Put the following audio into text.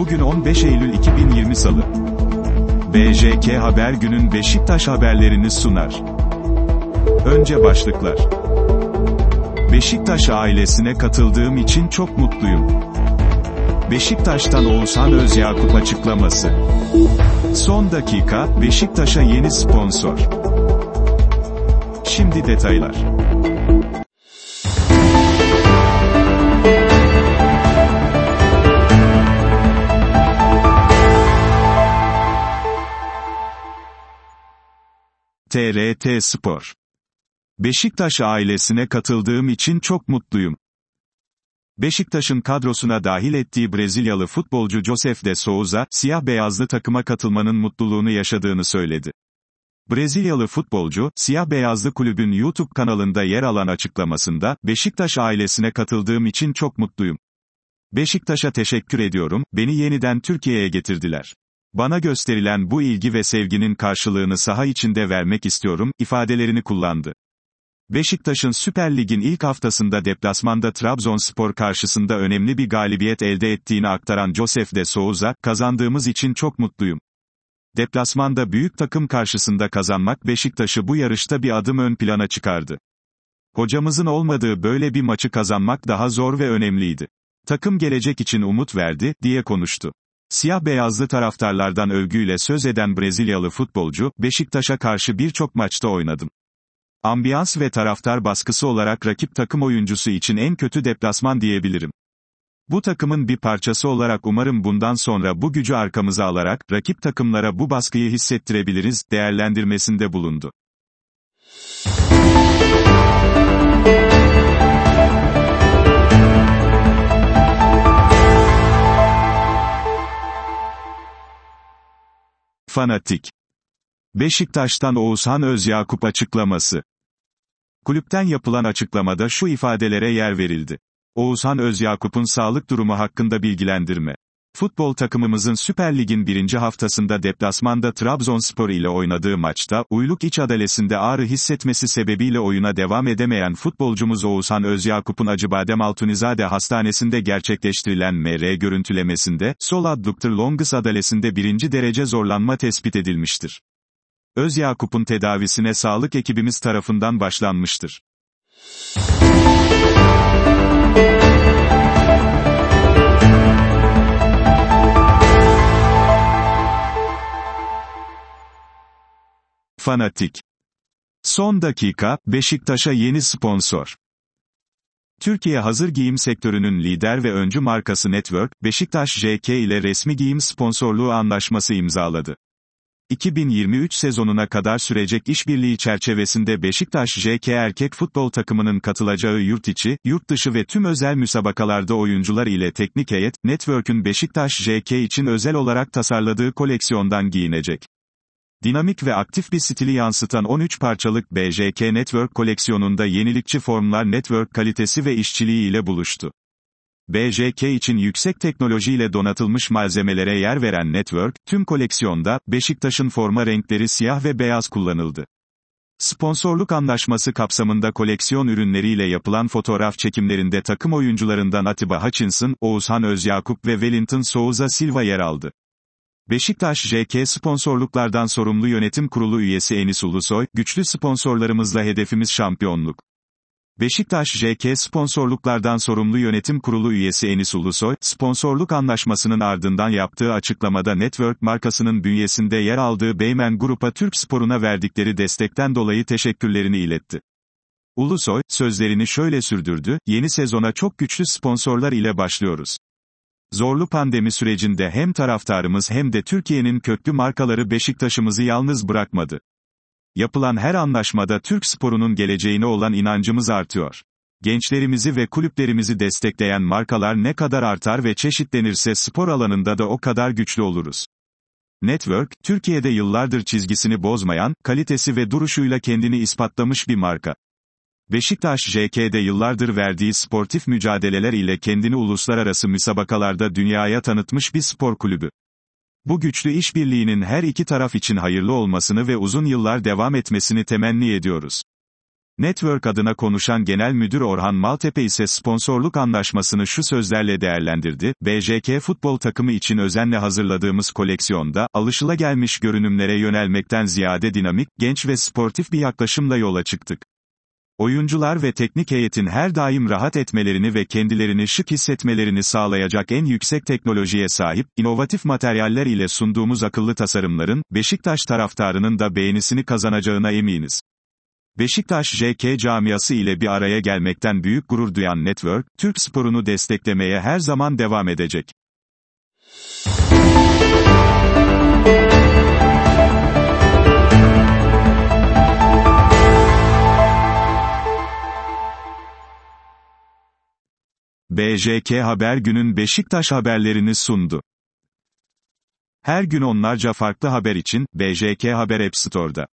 Bugün 15 Eylül 2020 Salı. BJK Haber günün Beşiktaş haberlerini sunar. Önce başlıklar. Beşiktaş ailesine katıldığım için çok mutluyum. Beşiktaş'tan Oğuzhan Özyakup açıklaması. Son dakika, Beşiktaş'a yeni sponsor. Şimdi detaylar. TRT Spor. Beşiktaş ailesine katıldığım için çok mutluyum. Beşiktaş'ın kadrosuna dahil ettiği Brezilyalı futbolcu Josef de Souza, siyah beyazlı takıma katılmanın mutluluğunu yaşadığını söyledi. Brezilyalı futbolcu, siyah beyazlı kulübün YouTube kanalında yer alan açıklamasında, Beşiktaş ailesine katıldığım için çok mutluyum. Beşiktaş'a teşekkür ediyorum, beni yeniden Türkiye'ye getirdiler. Bana gösterilen bu ilgi ve sevginin karşılığını saha içinde vermek istiyorum, ifadelerini kullandı. Beşiktaş'ın Süper Lig'in ilk haftasında deplasmanda Trabzonspor karşısında önemli bir galibiyet elde ettiğini aktaran Josef de Souza, kazandığımız için çok mutluyum. Deplasmanda büyük takım karşısında kazanmak Beşiktaş'ı bu yarışta bir adım ön plana çıkardı. Hocamızın olmadığı böyle bir maçı kazanmak daha zor ve önemliydi. Takım gelecek için umut verdi, diye konuştu. Siyah beyazlı taraftarlardan övgüyle söz eden Brezilyalı futbolcu, Beşiktaş'a karşı birçok maçta oynadım. Ambiyans ve taraftar baskısı olarak rakip takım oyuncusu için en kötü deplasman diyebilirim. Bu takımın bir parçası olarak umarım bundan sonra bu gücü arkamıza alarak, rakip takımlara bu baskıyı hissettirebiliriz, değerlendirmesinde bulundu. Fanatik. Beşiktaş'tan Oğuzhan Özyakup açıklaması. Kulüpten yapılan açıklamada şu ifadelere yer verildi. Oğuzhan Özyakup'un sağlık durumu hakkında bilgilendirme. Futbol takımımızın Süper Lig'in birinci haftasında deplasmanda Trabzonspor ile oynadığı maçta, uyluk iç adalesinde ağrı hissetmesi sebebiyle oyuna devam edemeyen futbolcumuz Oğuzhan Özyakup'un Acıbadem Altunizade Hastanesi'nde gerçekleştirilen MR görüntülemesinde, sol adduktor longus adalesinde birinci derece zorlanma tespit edilmiştir. Özyakup'un tedavisine sağlık ekibimiz tarafından başlanmıştır. Fanatik. Son dakika, Beşiktaş'a yeni sponsor. Türkiye hazır giyim sektörünün lider ve öncü markası Network, Beşiktaş JK ile resmi giyim sponsorluğu anlaşması imzaladı. 2023 sezonuna kadar sürecek işbirliği çerçevesinde Beşiktaş JK erkek futbol takımının katılacağı yurt içi, yurt dışı ve tüm özel müsabakalarda oyuncular ile teknik heyet, Network'ün Beşiktaş JK için özel olarak tasarladığı koleksiyondan giyinecek. Dinamik ve aktif bir stili yansıtan 13 parçalık BJK Network koleksiyonunda yenilikçi formlar network kalitesi ve işçiliği ile buluştu. BJK için yüksek teknolojiyle donatılmış malzemelere yer veren Network, tüm koleksiyonda, Beşiktaş'ın forma renkleri siyah ve beyaz kullanıldı. Sponsorluk anlaşması kapsamında koleksiyon ürünleriyle yapılan fotoğraf çekimlerinde takım oyuncularından Atiba Hutchinson, Oğuzhan Özyakup ve Wellington Souza Silva yer aldı. Beşiktaş JK sponsorluklardan sorumlu yönetim kurulu üyesi Enis Ulusoy, güçlü sponsorlarımızla hedefimiz şampiyonluk. Beşiktaş JK sponsorluklardan sorumlu yönetim kurulu üyesi Enis Ulusoy, sponsorluk anlaşmasının ardından yaptığı açıklamada Network markasının bünyesinde yer aldığı Beymen Grup'a Türk sporuna verdikleri destekten dolayı teşekkürlerini iletti. Ulusoy, sözlerini şöyle sürdürdü, yeni sezona çok güçlü sponsorlar ile başlıyoruz. Zorlu pandemi sürecinde hem taraftarımız hem de Türkiye'nin köklü markaları Beşiktaş'ımızı yalnız bırakmadı. Yapılan her anlaşmada Türk sporunun geleceğine olan inancımız artıyor. Gençlerimizi ve kulüplerimizi destekleyen markalar ne kadar artar ve çeşitlenirse spor alanında da o kadar güçlü oluruz. Network, Türkiye'de yıllardır çizgisini bozmayan, kalitesi ve duruşuyla kendini ispatlamış bir marka. Beşiktaş JK'de yıllardır verdiği sportif mücadeleler ile kendini uluslararası müsabakalarda dünyaya tanıtmış bir spor kulübü. Bu güçlü işbirliğinin her iki taraf için hayırlı olmasını ve uzun yıllar devam etmesini temenni ediyoruz. Network adına konuşan Genel Müdür Orhan Maltepe ise sponsorluk anlaşmasını şu sözlerle değerlendirdi, BJK futbol takımı için özenle hazırladığımız koleksiyonda, alışılagelmiş görünümlere yönelmekten ziyade dinamik, genç ve sportif bir yaklaşımla yola çıktık. Oyuncular ve teknik heyetin her daim rahat etmelerini ve kendilerini şık hissetmelerini sağlayacak en yüksek teknolojiye sahip, inovatif materyaller ile sunduğumuz akıllı tasarımların, Beşiktaş taraftarının da beğenisini kazanacağına eminiz. Beşiktaş JK camiası ile bir araya gelmekten büyük gurur duyan Network, Türk sporunu desteklemeye her zaman devam edecek. BJK Haber günün Beşiktaş haberlerini sundu. Her gün onlarca farklı haber için, BJK Haber App Store'da.